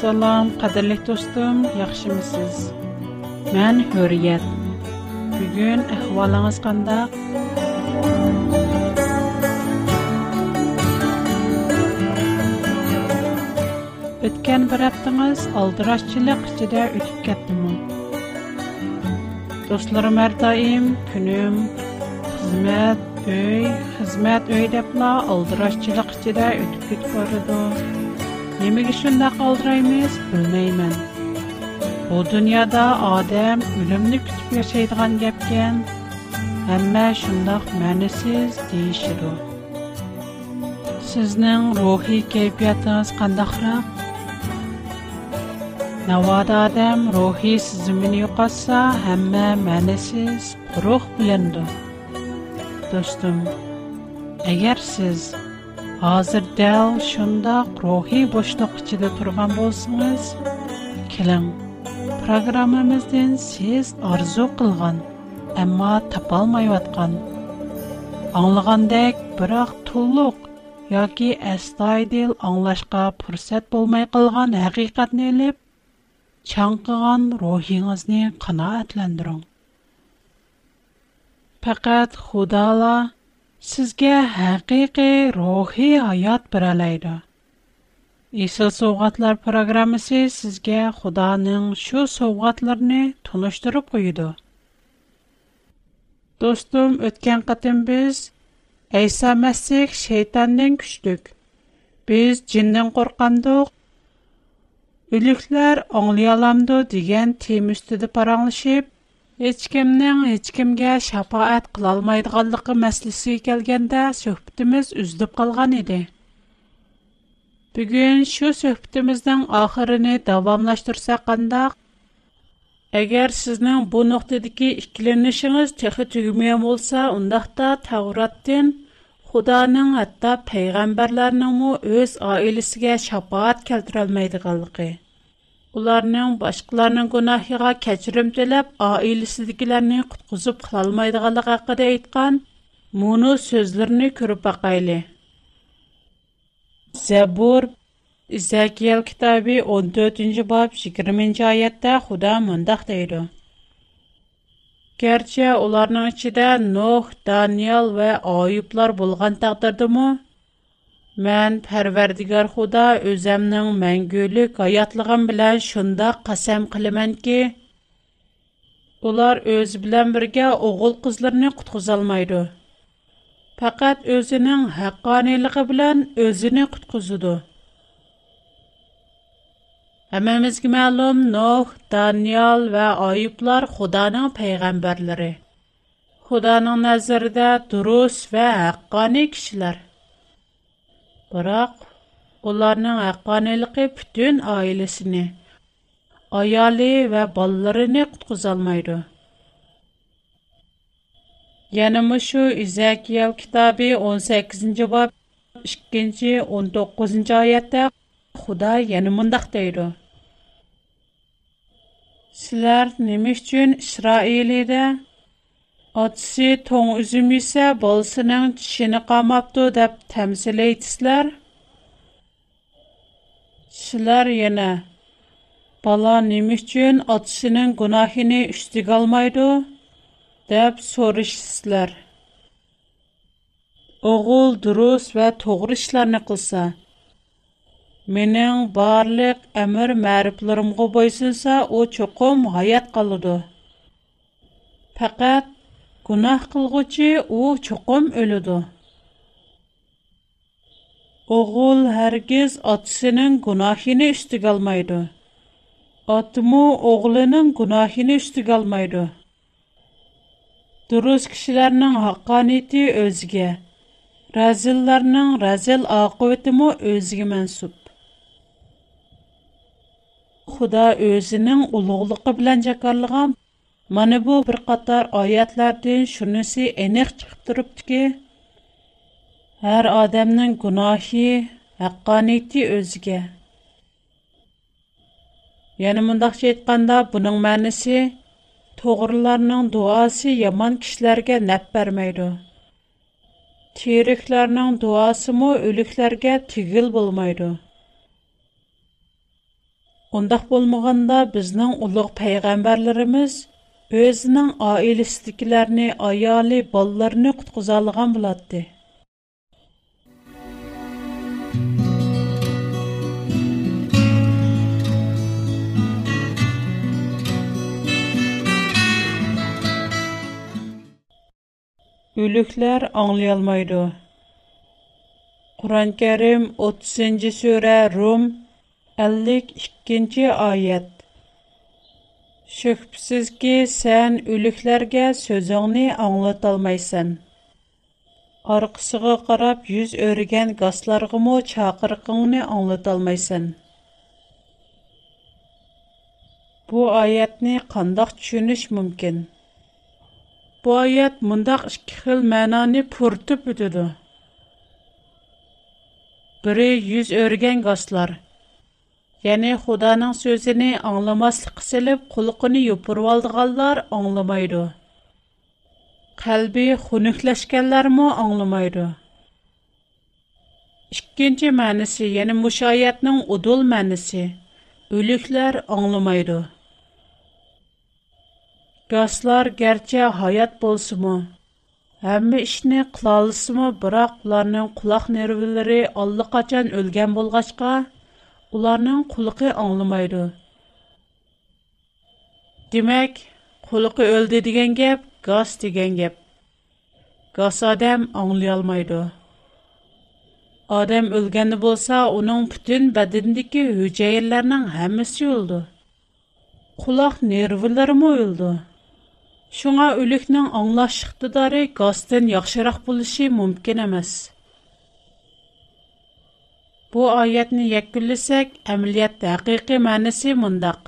Assalom, qadrli do'stim, yaxshimisiz? Men Hurriyet. Bugun ahvolingiz qanday? Өткен бір аптыңыз алдырашчылық ішіде өтіп кеттімі. Достларым әр дайым, күнім, қызмет, өй, қызмет өй депла алдырашчылық ішіде өтіп кетіп барыды. Nimaga shundoq oldiraymiz, bilmayman. Bu dunyoda odam o'limni kutib yashaydigan gapgan. Hamma shundoq ma'nisiz deyishadi. Sizning ruhiy kayfiyatingiz qandaqroq? Navoda odam ruhiy sizimini yo'qotsa, hamma ma'nisiz, quruq bilindi. Do'stim, agar siz Hazır dəl şundaq ruhi boşluq içində turğan bolsanız, keling, proqramımızdan siz arzu qılğan, amma tapalmayotgan, anlagandek biroq to'liq yoki astoydil anglashga fursat bo'lmay qolgan haqiqatni olib, chanqigan ruhingizni qanoatlantiring. Faqat Xudola sizga haqiqiy ruhiy hayot beralaydi Исел совгатлар программасы сезгә Худаның шу совгатларны тоныштырып куйды. Достум, өткән кытым без Әйса Мәсих шайтандан күчтек. Без җиннән коркандык. Үлекләр аңлый аламды дигән тема үстидә параңлашып, hech kimning hech kimga shafoat qilolmaydiganligi maslisiga kelganda suhbatimiz uzilib qolgan edi. Bugun shu suhbatimizning oxirini davomlashtirsak qandoq? Agar sizning bu nuqtadagi ikkilanishingiz texi tugmagan bo'lsa, undaqda Tavratdan Xudoning hatto payg'ambarlarning o'z oilasiga shafoat keltirolmaydiganligi ularning boshqalarning gunohiga kechirim tilab, oilasidagilarni qutqizib qilolmaydiganligi haqida aytgan mono so'zlarini ko'rib boqayli Zabur Izakiyel kitobi 14-bob 20-oyatda Xudo mundoq deydi. garchi ularning ichida Nuh, Daniel va Oyublar bo'lgan taqdirdimi, Mən Pərverdigar Xuda özəmnin məngülük hayatlığım bilen şunda qasam qilmən ki, ular öz bilen birgə oğul qızlarını qutquzalmaydı. Faqat özünün haqqaniliği bilen özünü qutquzudu. Həməmizgi məlum Nuh, Daniel və Ayublar Xudanın peyğəmbərləri. Xudanın nəzərdə durus və haqqani kişilər. Biroq ularning haqqoniyligi butun oilasini, ayoli va bolalarini qutqizolmaydi. Yana mushu Izakiyel kitobi 18-bob 2-19 oyatda Xudo yana mundaq deydi. Sizlar nima uchun Isroilida Atası to'ng üzüm yesa bolasining tishini qamapti deb tamsilaysizlar. Sizlar yana bala nima uchun atasining gunohini ustiga olmaydi deb so'rashsizlar. Oğul durus va to'g'ri ishlarni qilsa, mening barliq amr ma'riflarimga bo'ysunsa, u cho'qim hayot qoladi. Faqat Гунаһ кылгучы у чукым өлүдү. Оғул һәргиз атасының гунаһын үстүгә алмайды. Атмы оғлының гунаһын үстүгә алмайды. Дұрыс кишиләрнең хаққанияте өзгә, разилларның разил ақыбеті мо өзгә мәнсуб. Худа өзінің улуғлығы белән жакарлаган Mana bu bir qator oyatlardan shunisi aniq chiqib turibdiki, har odamning gunohi, haqqoniyati o'ziga. Yana mundaqcha әйткәндә, буның мәнисе to'g'rilarning дуасы яман кишләргә naf bermaydi. Tiriklarning duosi mo o'liklarga tigil bo'lmaydi. Ondaq bo'lmaganda bizning ulug' payg'ambarlarimiz – Өзінің ailesіздікілеріні, ayali, балларыны құтқызалыған бұладды. Өлүкләр аңлыялмайды. Құран-Кәрім 30-сүрә Рум 52-аят Şübhəsizki sən ölüklərə sözünü anlatolmaysan. Арқысыға қарап жүз өрген ғасларғымо чақырқыңны аңлаталмайсан. Bu ayətni qandaq düşünüş mümkün. Bu ayət mundaq iki xil mənani pürtüb ötüdü. Biri yüz örgən qaslar – Yəni Xudanın sözünü anlamaslık silib qulqını yopurub anglamaydi. anlamaydı. Qalbi xunukləşkənlərmə anlamaydı. İkinci mənisi, yəni müşayiətinin udul mənisi, ölüklər anlamaydı. Qaslar gərçə hayat bolsumu, Həmmə işni qılalısımı, biroq ularning quloq nervlari allaqachon o'lgan bo'lg'achqa, ularning quliqi anglamaydi. Demak, quliqi o'ldi degan gap gaz degan gap. Gaz odam anglay olmaydi. Odam o'lganda bo'lsa, uning butun badanidagi hujayralarning hammasi o'ldi. Quloq nervlari mo o'ldi. Шуңа үлекнең аңлаш иктидары гастан яхшырак булышы мөмкин эмас. Bu oyatni yakunlasak, amaliyotda haqiqiy ma'nosi mundaq.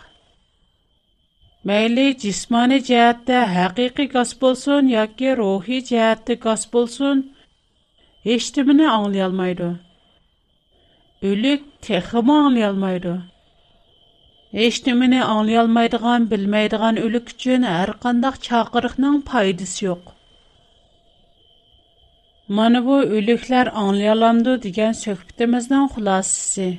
Mayli jismoniy jihatda haqiqiy gaz bo'lsin yoki ruhiy jihatda gaz bo'lsin, hech nimani anglayolmaydi. O'lik texmi anglayolmaydi. Hech nimani anglayolmaydigan, bilmaydigan o'lik uchun har qanday chaqiriqning foydasi yo'q. Mana bu ölüklər anlayalamdı degan söhbətimizin xülasəsi.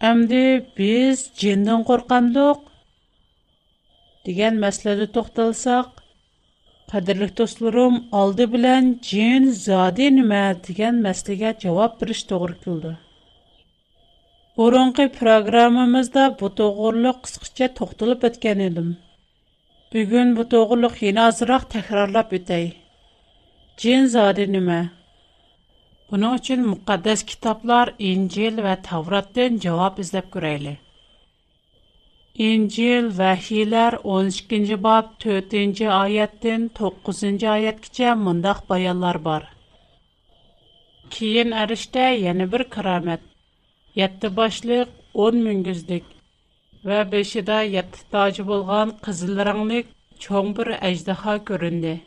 Əmdi biz cindən qorqandıq degan məsələdə toxtalsaq, qadirlik dostlarım, aldı bilən cin zadi nimə degan məsələyə cavab biriş doğru kildi. Burunqi proqramımızda bu toğırlıq qısqıca toxtulub ötken edim. Bugün bu toğırlıq yeni azıraq təkrarlab ötəy. Cin zadi nima? Bunun üçün müqəddəs kitablar İncil və Tavratdan cavab izləb görəyli. İncil Vəhiylər 12-ci bab 4-cü ayətdən 9-cu ayətgəcə mündəq bayanlar var. Keyin ərişdə yeni bir kəramət. 7 başlıq 10 müngüzlük və 5-də 7 tacı bolğan qızıl rənglik çoğ bir əjdaha göründü.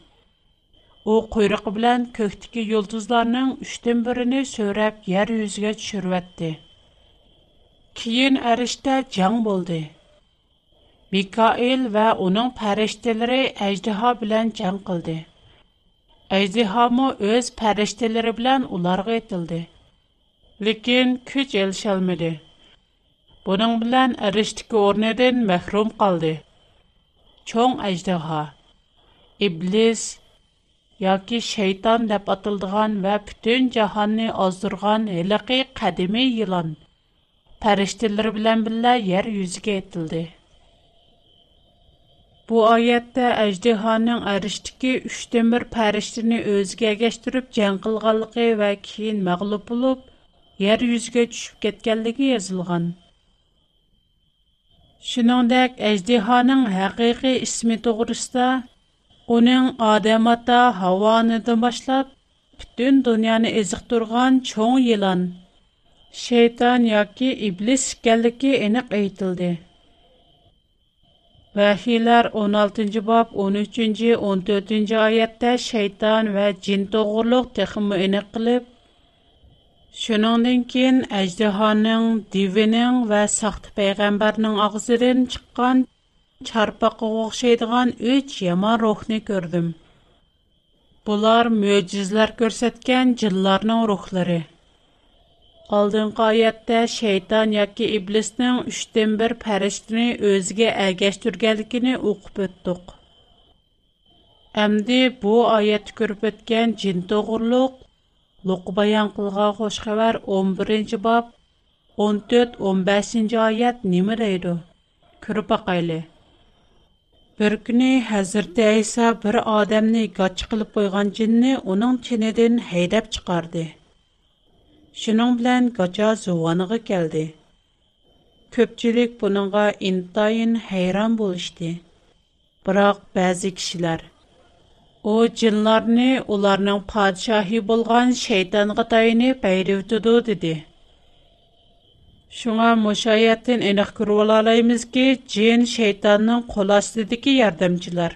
u quyrug'i bilan ko'kdagi yulduzlarning uchdan birini so'rab yer yuziga tushirvatdi. Keyin arishda jang bo'ldi. Mikoil va uning farishtalari ajdaho bilan jang qildi. Ajdahomi o'z farishtalari bilan ularga etildi lekin kuch elisholmadi buning bilan arishdiki o'rnidan mahrum qoldi. Cho'ng ajdaho iblis yoki shayton deb atildigan va butun jahonni ozdirgan hiliqi qadimiy yilon farishtalar bilan birga yer yuziga etildi. Bu oyatda ajdahoning arishdiki 3dan 1 farishtani o'ziga egashtirib jang qilganligi va keyin mag'lub bo'lib yer yuziga tushib ketganligi yozilgan. Shuningdek, ajdihoning haqiqiy ismi to'g'risida uning odam ota Havonidan boshlab butun dunyoni eziqtirgan cho'ng yılan, shayton yoki iblis ekanligi aniq aytildi. Vahiylar 16 bob 13 14 oyatda shayton va jin to'g'riliq texmi aniq qilib Шуныңдан кин әждиһаның, дивенең ва сахты пайгамбарның агызыдан чыккан çarpaqqa охшайдыган 3 яман рухны көрдüm. Bular мөҗизләр күрсәткән җилларның рухлары. Алдыңғы аятта шейтан яки иблисның үштен бір пәріштіні өзге әгәштүргәлікіні оқып өттік. Әмді bu аят көріп өткен жин тоғырлық, Луқ баян қылға қош хабар 11-ci bab 14-15-ci ayat nima deydi? Көріп бақайлы. Bir günü Hazreti İsa bir adamni gaçı qılıb qoyğan cinni onun çinidin heydəb çıxardı. Şunun bilan gaça zuvanığı gəldi. Köpçülük bununğa intayın heyran bolışdı. Biroq bəzi kişilər O cinlarni ularning podshohi bo'lgan shaytonga tayinib bayrivdidu dedi. Шуңа мошаяттен эниг күрүп алалаймызки, джин шейтанның кол астыдагы ярдәмчиләр.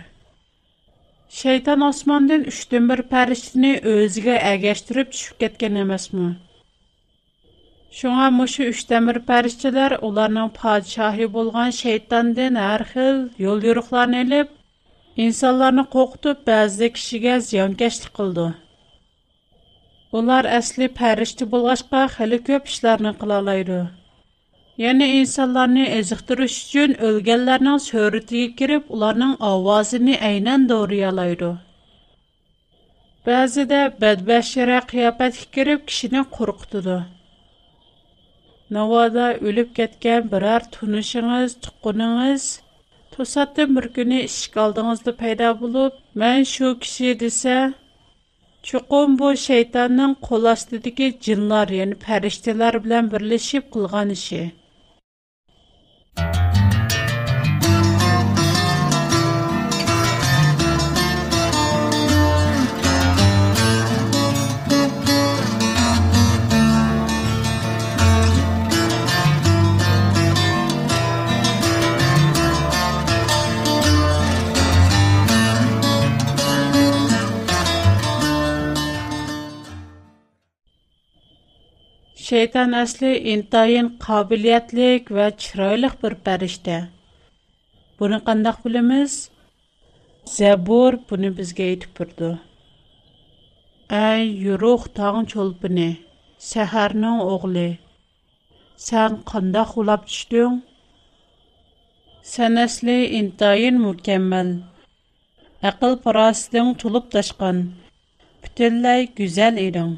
Шайтан османдан 3-тен 1 фәрештәне өзигә әгәштүреп төшүп кеткен эмасмы? Шуңа мушу 3дән 1 фәрештәләр уларның падишаһы булган шайтандан һәр хил юл юрыкларны алып, инсанларны куркытып, бәзи кишиге зыянкәшлек кылды. Улар әсли фәрештә булгачка, хәле көп эшләрне кыла алайды. Яни инсанларны эзиктириш үчүн өлгәнләрнең сөрүтигә кирип, уларның авазын әйнән дорыялайды. Бәзидә бәдбәшәрә кыяфәткә кирип, кишине куркытыды. Навада үлеп кеткән берәр тунышыңыз, туққыныңыз, тосаттан бер көне ишик алдыңызда пайда булып, мен шу киши дисә, чуқум бу шайтанның кол астыдагы җинлар, яни фәрештәләр белән берлешеп кылган ише. Şeytan əsli intayın qabiliyyətlik və çiraylıq bir pərişdə. Bunu qandaq bilimiz? Zəbur bunu bizə aytıb durdu. Ey yuruq tağın çolpini, səhərinin oğlu. Sən qandaq ulap düşdün? Sən əsli intayın mükəmməl. Aql parasıdın tulub daşqan. Bütünləy go'zal eding.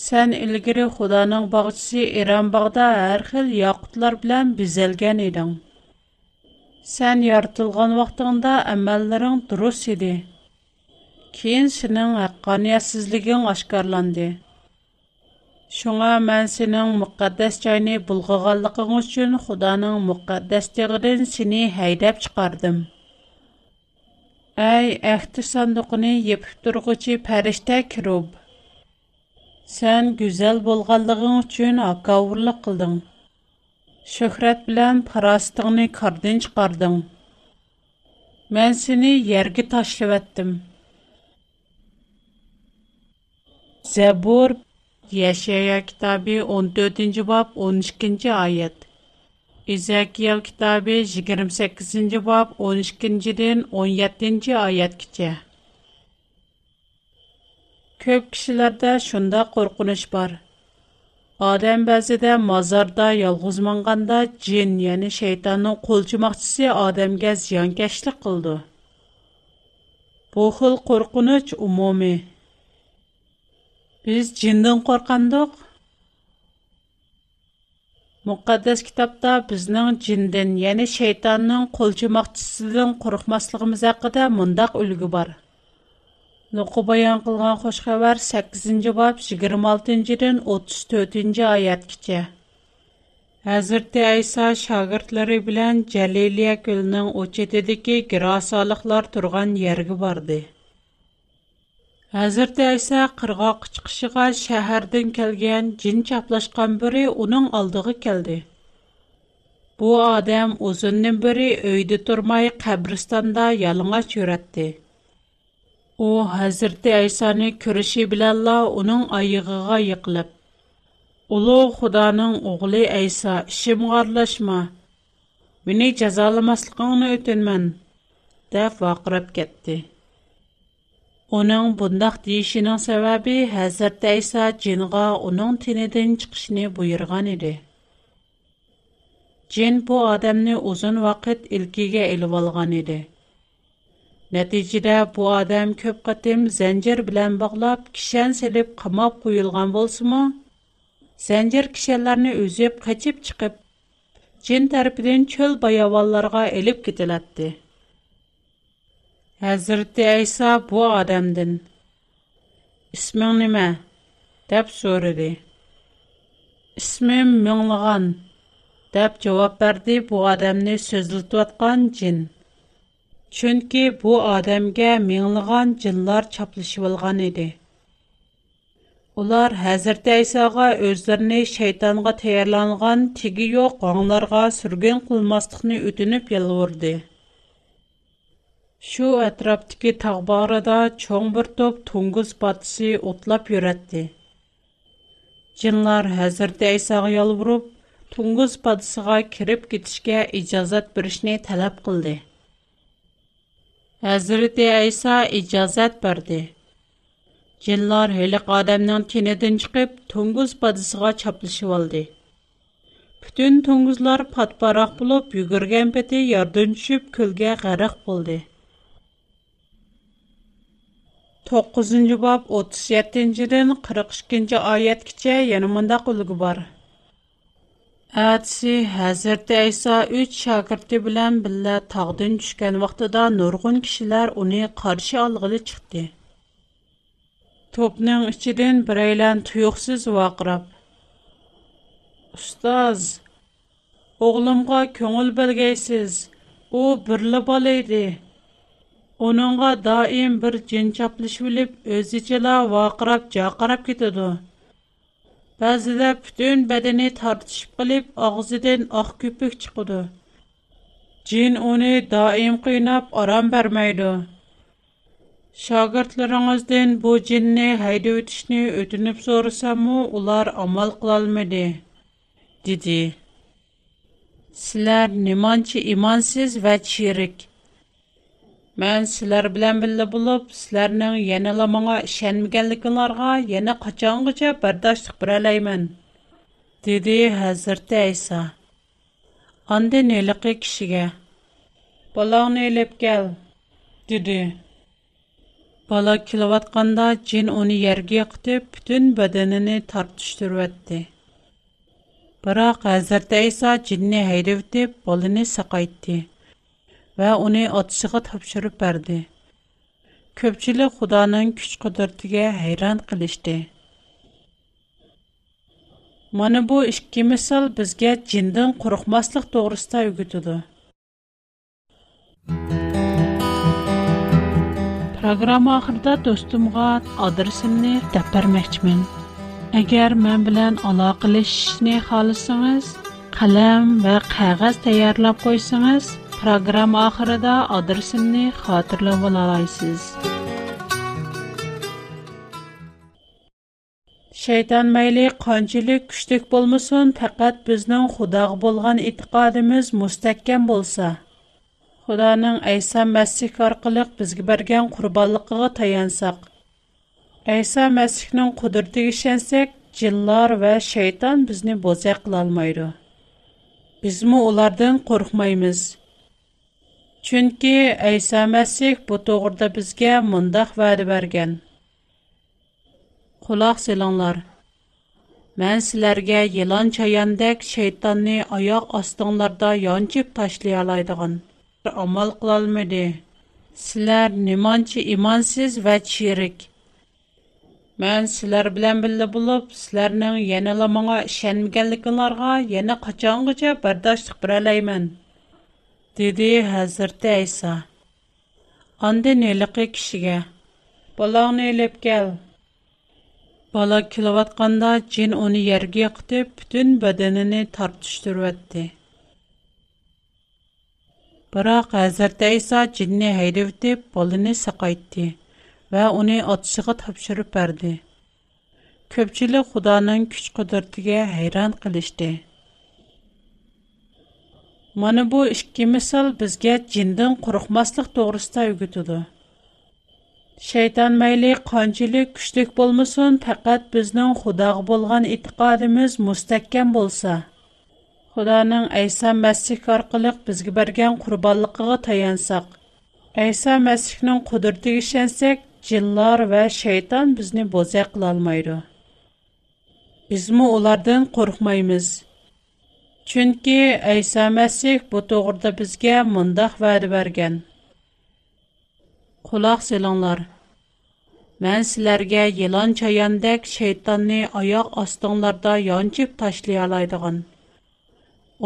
Сән илгири Худаның багчысы Иран багда һәр хил яқутлар белән бизәлгән идең. Сән яртылган вакытыңда әмәлләрең дурыс иде. Кин синең хакканиятсезлегең ашкарланды. Шуңа мен синең мөхәддәс җайны булгаганлыгың өчен Худаның мөхәддәс тегидән сине һәйдәп чыгардым. Әй, әхтир сандыгыны епип тургычы фәрештә кироб. Сән гүзәл булганлыгың өчен акавырлык кылдың. Шөһрәт белән парастыңны кардын чыгардың. Мен сине ярга ташлап әттем. Забур Яшая китабы 14-нче баб 12-нче аят. Изакиел китабы 28-нче баб 12-дән 17-нче аят кичә. Көп кишиләрдә шунда коркыныч бар. Адам бәзидә мазарда ялгыз маңганда джин, яни шайтанның кулчымакчысы адамга зиянкәшлек кылды. Бу хил коркыныч умуми. Без джиндан коркандык. Muqaddas kitobda bizning jindan, ya'ni shaytonning qo'lchimoqchisidan qo'rqmasligimiz haqida mundaq ulgu bor. Нуқу баян қылған хош хабар 8-ci bab 26-дан 34-ci ayatgacha. Hazreti Aysa shogirdlari bilan Jaliliya ko'lining o'chetidagi girosaliklar turgan yerga bordi. Hazreti Айса qirg'oq chiqishiga shahardan kelgan жин чаплашқан biri uning oldiga keldi. Bu odam uzundan beri uyda turmay qabristonda yalang'och yuratdi. u hazrati aysoni ko'rishi bilanla uning oyig'iga yiqilib ulug' xudoning o'g'li ayso ishimga aralashma meni jazolamasligingni o'tinman deb vaqirab ketdi uning bundoq deyishining sababi hazrati ayso jinga uning tinidan chiqishni buyurgan edi jin bu odamni uzun vaqt ilkiga ilib olgan edi Нәтижеде бұ адам көп қатым зәнжір білән бағлап, кішен селіп қамап қойылған болсы му? Зәнжір кішелерні өзеп қачып чықып, джин тәрпіден чөл баявалларға еліп кетіләтті. Hazreti Aysa bu adamdan "Isming nima?" deb so'radi. "Ismim Minglig'an" deb javob berdi bu odamni so'zlatayotgan jin. Chunki bu odamga minglig'an jinlar chaplashib olgan edi. Ular Hazreti Aysoga o'zlarini shaytonga tayyorlangan tigi yo'q qonlarga surgun qilmaslikni o'tinib yalvordi. Шу әтрәптәге таг чоң бер топ туңгыз патысы отлап йөрәтте. Җинлар хәзердә Айсага ялвырып, туңгыз патысыга кирип китишкә иҗазат беришне таләп кылды. Hazreti Айса иҗазат берди. Җинлар һәлек адамның тинедән чыгып, tunguz патысыга чаплышып алды. Бүтән tunguzlar патпарак булып, йөгергән пәте ярдан төшүп, көлгә гарак булды. 9-cı bab 37-dən 42-ci ayətgəcə yəni mündəq ulğu бар. Әтсі Хәзірті Әйса үч шәкірті білән білә тағдын түшкән вақтыда нұрғын кішілер оны қаршы алғылы чықты. Топның ішіден бірейлән тұйықсыз вақырап. Ұстаз, оғлымға көңіл білгейсіз, о бірлі бал еді. Оныңға даим бір жинчаплыш біліп, өзічела вақырап, жақарап кетеді. Bəzidə bütün bədəni tartışıb qılıb ağzıdan ağ köpük çıxıdı. Cin onu daim qiynab aram verməydi. Şagirdlərinizdən bu cinni hayda ötüşni ötünüb sorasamı ular amal qılalmadı, dedi. Sizlər nimançı imansız və çirik.'' Мен сілер білән білі болып, сілернің енілі маңа ішенмегенлікіларға ені қачанғыча бәрдаштық бір әлеймін. Деді Хәзірті Айса. Анды неліқи кішіге. Балағын елеп кәл. Деді. Бала кіліватқанда жин оны ерге қытып, бүтін бәдініні тартыштыру әтті. Бірақ Хәзірті Айса жинні хайдевтіп, балыны сақайтты. Va uni otasiga topshirib berdi. Ko'pchilik Xudoning kuch-qudratiga hayron qilishdi. Mana bu ikki misol bizga jindan qo'rqmaslik to'g'risida o'rgatadi. Программа oxirida достумга адресимни deb bermoqchiman. Agar men bilan алакалашышны xohlasangiz, qalam va qog'oz tayyorlab qo'ysangiz, Программа ахырында адресымны хатırlап аласыз. Şeytan məyli qançılıq күчлек bolmasun, faqat bizning Xudoga bo'lgan e'tiqodimiz mustahkam bo'lsa. Xudoning Aysa Masih orqali bizga bergan qurbonligiga tayansaq. Aysa Masihning qudratiga ishonsak, jinlar va shayton bizni bo'zaq qila olmaydi. Bizmi ulardan qo'rqmaymiz. Чөнки Әйса Мәсих бу тогырда безгә мондак вәгъдә бергән. Кулак сылаңлар. Мен sizlarga yılan çayandek şeytanni аяк астыңларда янчып ташлый алайдыган. Амал кылалмады. Sizlar nimanчы имансыз ва чирик. Мен sizlar белән билле булып, sizlarның янала моңа ишенмәгәнлекләргә яна качангыча бәрдашлык бирәләймен. dedi Hazreti İsa. Ondan öylüqi kişiga "Balağını elib gəl." Bala kilovatqanda cin onu yerge qıtıb bütün bədənini tartışdırıvətdi. Biroq Hazreti İsa cinni haydivtib bolini saqaytdi və onu atışıqa tapşırıb bərdi. Köpçülük Xudanın güc-qudratiga heyran qilishdi. Mana bu ikki misol bizga jindan qo'rqmaslik to'g'risida o'rgatadi. Şeytan mayli qançılıq kuchlik bo'lmasin, faqat bizning Xudoga bo'lgan e'tiqodimiz mustahkam bo'lsa. Xudoning Aysa Masih orqali bizga bergan qurbonligiga tayansak, Aysa Masihning qudratiga ishonsak, jinlar va shayton bizni bo'zaq qila olmaydi. Bizmi ulardan qo'rqmaymiz. Chunki Aysa Masih bu to'g'rida bizga mundaq va'da bergan. Quloq selinglar. Мен sizlarga yilon chayondek shaytonni oyoq ostinglarda yonchib tashlay oladigan,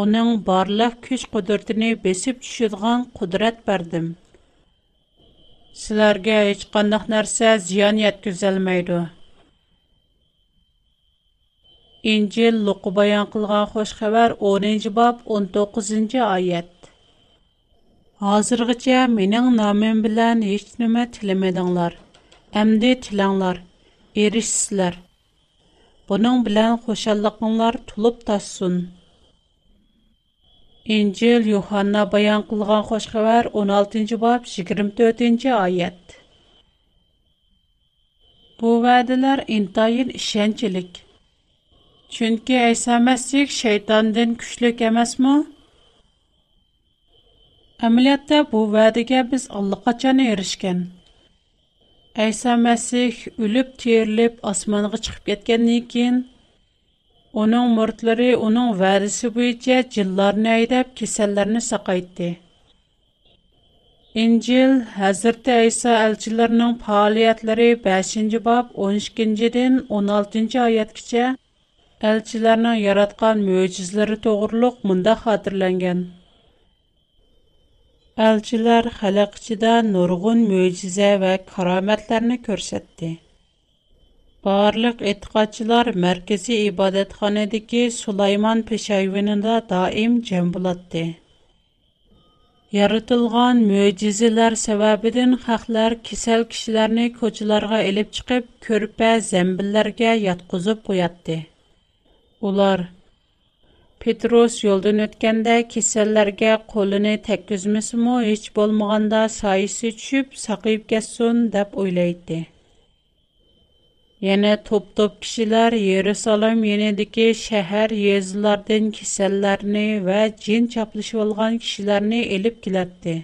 uning barliq kuch-qudratini besib tushadigan qudrat berdim. Sizlarga hech qanday narsa ziyon yetkazolmaydi. İncil Luqu bayan qilgan xo'sh xabar 10-bob 19-oyat. Hozirgacha mening nomim bilan hech nima tilamadinglar. Əmdi tilanglar, erişsizlər. Bunun bilan қошаллықыңлар tulub taşsın. İncil Yuhanna bayan qılğan xoş xəbər 16-cı bab 24-cü ayət. Bu vədələr intayın işənçilik. Çünki İsa Məsih şeytandan güclük emasmı? Əməliyyatda bu vədəyə biz allaqaçan erişkən. Әйса Мәсих үліп тиерліп асманға чыгып кеткәннән кин, оның мұртлары оның вәдисе буенча җилларны айдап, кеселләрне сақайтты. İncil Hazreti İsa elçilərinin fəaliyyətləri 5-ci bab 12-dən 16-cı ayətgəcə elçilərinin yaratqan möcüzələri toğruluq munda xatırlanğan. Elçilər xalq içində nurgun möcüzə və karamətlərini göstərdi. Barlıq etiqadçılar mərkəzi ibadətxanədəki Sulayman peşayvınında daim cəm bulatdı. Yaratılğan möcüzələr səbəbindən xalqlar kisəl kişilərini koçularga elib çıxıb körpə zəmbillərə yatqızıb qoyatdı. Ular Petrus yoldan ötkəndə kesellərə qolunu təkküzməsimi heç bolmağanda sayısı düşüb saqib getsin deb oylaydı. Yana top-top kişilər yerusalim yenidəki şəhər yezlərdən kesellərini və cin çaplışı olğan kişilərini elib gələtdi.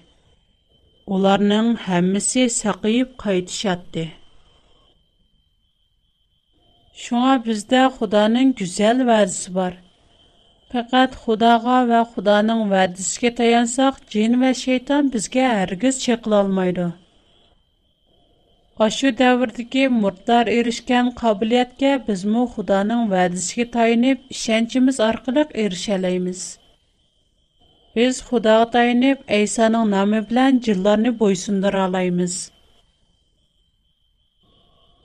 ularning həmmisi saqib qaytishatdi. Şuna bizdə Xudanın gözəl vəzisi var. Faqat Xudoga va Xudoning va'dasiga tayansak, jin va shayton bizga hargiz chekla olmaydi. Ashu davrdagi murdar erishgan qobiliyatga bizmi Xudoning va'dasiga tayanib, ishonchimiz orqali erishalaymiz. Biz Xudoga tayanib, Aysoning nomi bilan jinlarni bo'ysundira olamiz.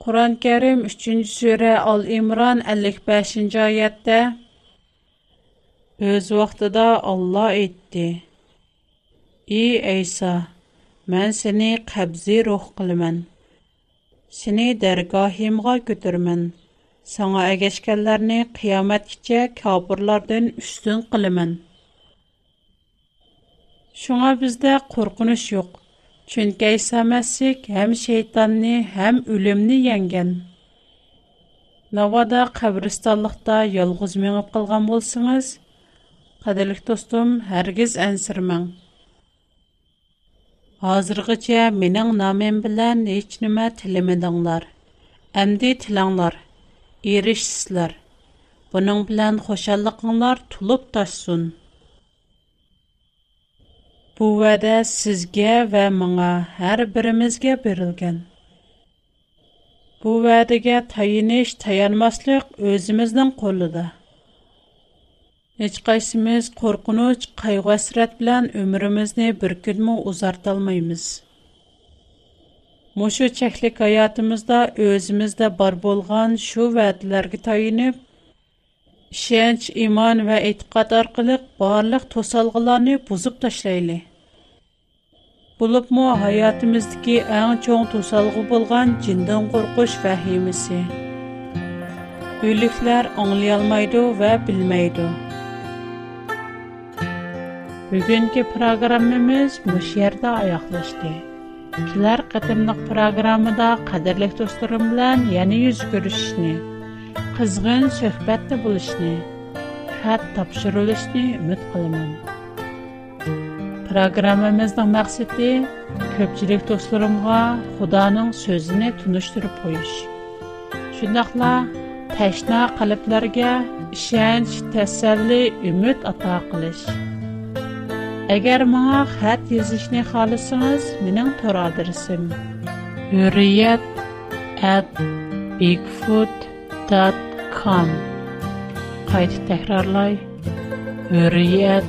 Qur'on Karim Kerim 3-sura Al-Imron 55-oyatda o'z vaqtida Alloh aytdi: "Ey Isa, men seni qabzi ruh qilaman. Seni dargohimga ko'tirman. Sana agashganlarni qiyomatgacha kofirlardan ustun qilaman." Шуңа бездә куркыныч юк. Чөнки Әйса Мәсих һәм шейтанны, һәм үлемне яңган. Навада қабристанлықта ялгыз меңіп қалған болсыңыз, Qadirlik dostum, hərgiz ənsirməng. Hazırgıca mening namim bilan hech nima tilimidinglar. Әмді tilanglar, erishsizlar. Buning bilan xushalliqinglar tulib tashsun. Bu va'da sizga va menga har birimizga berilgan. Bu va'daga tayinish, tayanmaslıq o'zimizning qo'lida. Heç qaysimiz qorqunuç, qayğı əsrət bilən ömrümüzni bir günmü uzartalmaymız. Muşu чәклік аятымызда өзімізді бар болған шу вәділерге tayinib, ishonch iymon va e'tiqod orqali barliq to'solg'ilarni buzib tashlayli bo'libmi hayotimizdagi eng cho'ng to'solg'i bo'lgan jindan qo'rqish vahimisi o'liklar anglayolmaydi va bilmaydi bugungi programmamiz mush yerda oyoqlashdi kelar qatimliq programmada qadrli do'stlarim bilan yana yuz ko'rishishni qizg'in suhbatda bo'lishni xat topshirilishni umid qilaman programmamizning maqsadi ko'pchilik do'stlarimga xudoning so'zini tunishtirib qo'yish shundoqla tashna qalblarga ishonch tasalli umid ato qilish agar menga xat yozishni xohlasangiz mening to'r adresim hurriyat at bigfoot com qayta takrorlay hurriyat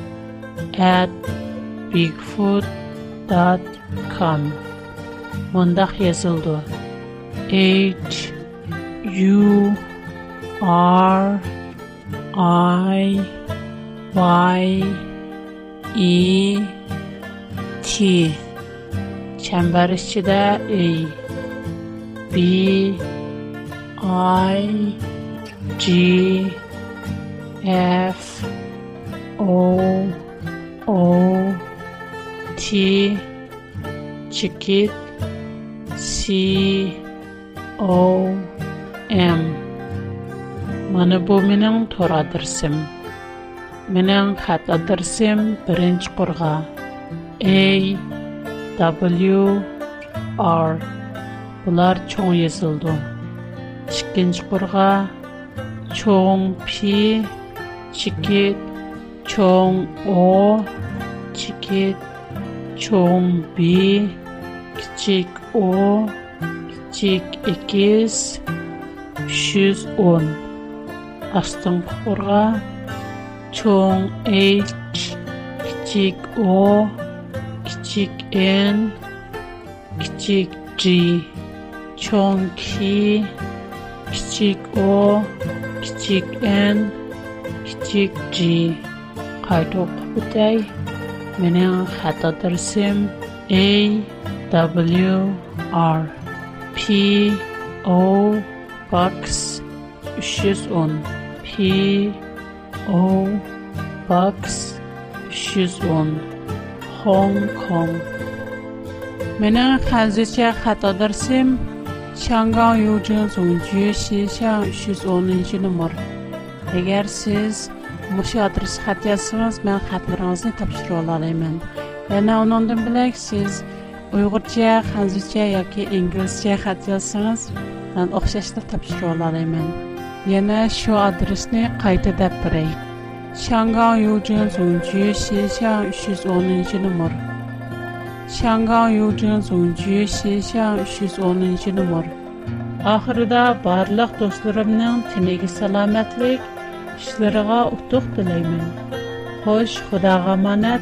mundaq yazıldı h u r i y e t çember içində e b I G F O O T Chiquit C O M Mana bu mening tor adresim. Mening khat adresim Birinch qurga A W R Bular çoğ yazıldı. ئىككىنچى قۇرغا چوڭ پى چېكىت چوڭ ئو چېكىت چوڭ بى كىچىك ئو كىچىك ئېكىز ئۈچ يۈز ئون ئاستىنقى قۇرغا چوڭ ئېچ كىچىك ئو كىچىك ئېن كىچىك جى چوڭ كى kichik o kichik n kichik g. Qayta o'qib o'tay? Mening xat adresim a w r. P o box 310 p o box 310 hong kong. Mening hozircha Менің хәзірше хат адресім Шанган Юджин Зунджи Шишан 310 номер. Егер сіз мұшы адрес. Yana onundan bilək siz Uyğurca, Xəzərcə yoki İngiliscə xat yazsanız, mən oxşaşlıq tapşırıb ала. Yana shu adresni qayta deb beray. Shangang Yujin Zongju Xixiang 310 nomer. Şangal Yolcunun Zoncu Şeşan 110 numar. Ahırda barlıq dostlarımın tinegi salametlik, işlerine utuq dileymin. Hoş, xudağa manat,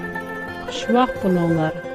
xush vaqt bulunlar.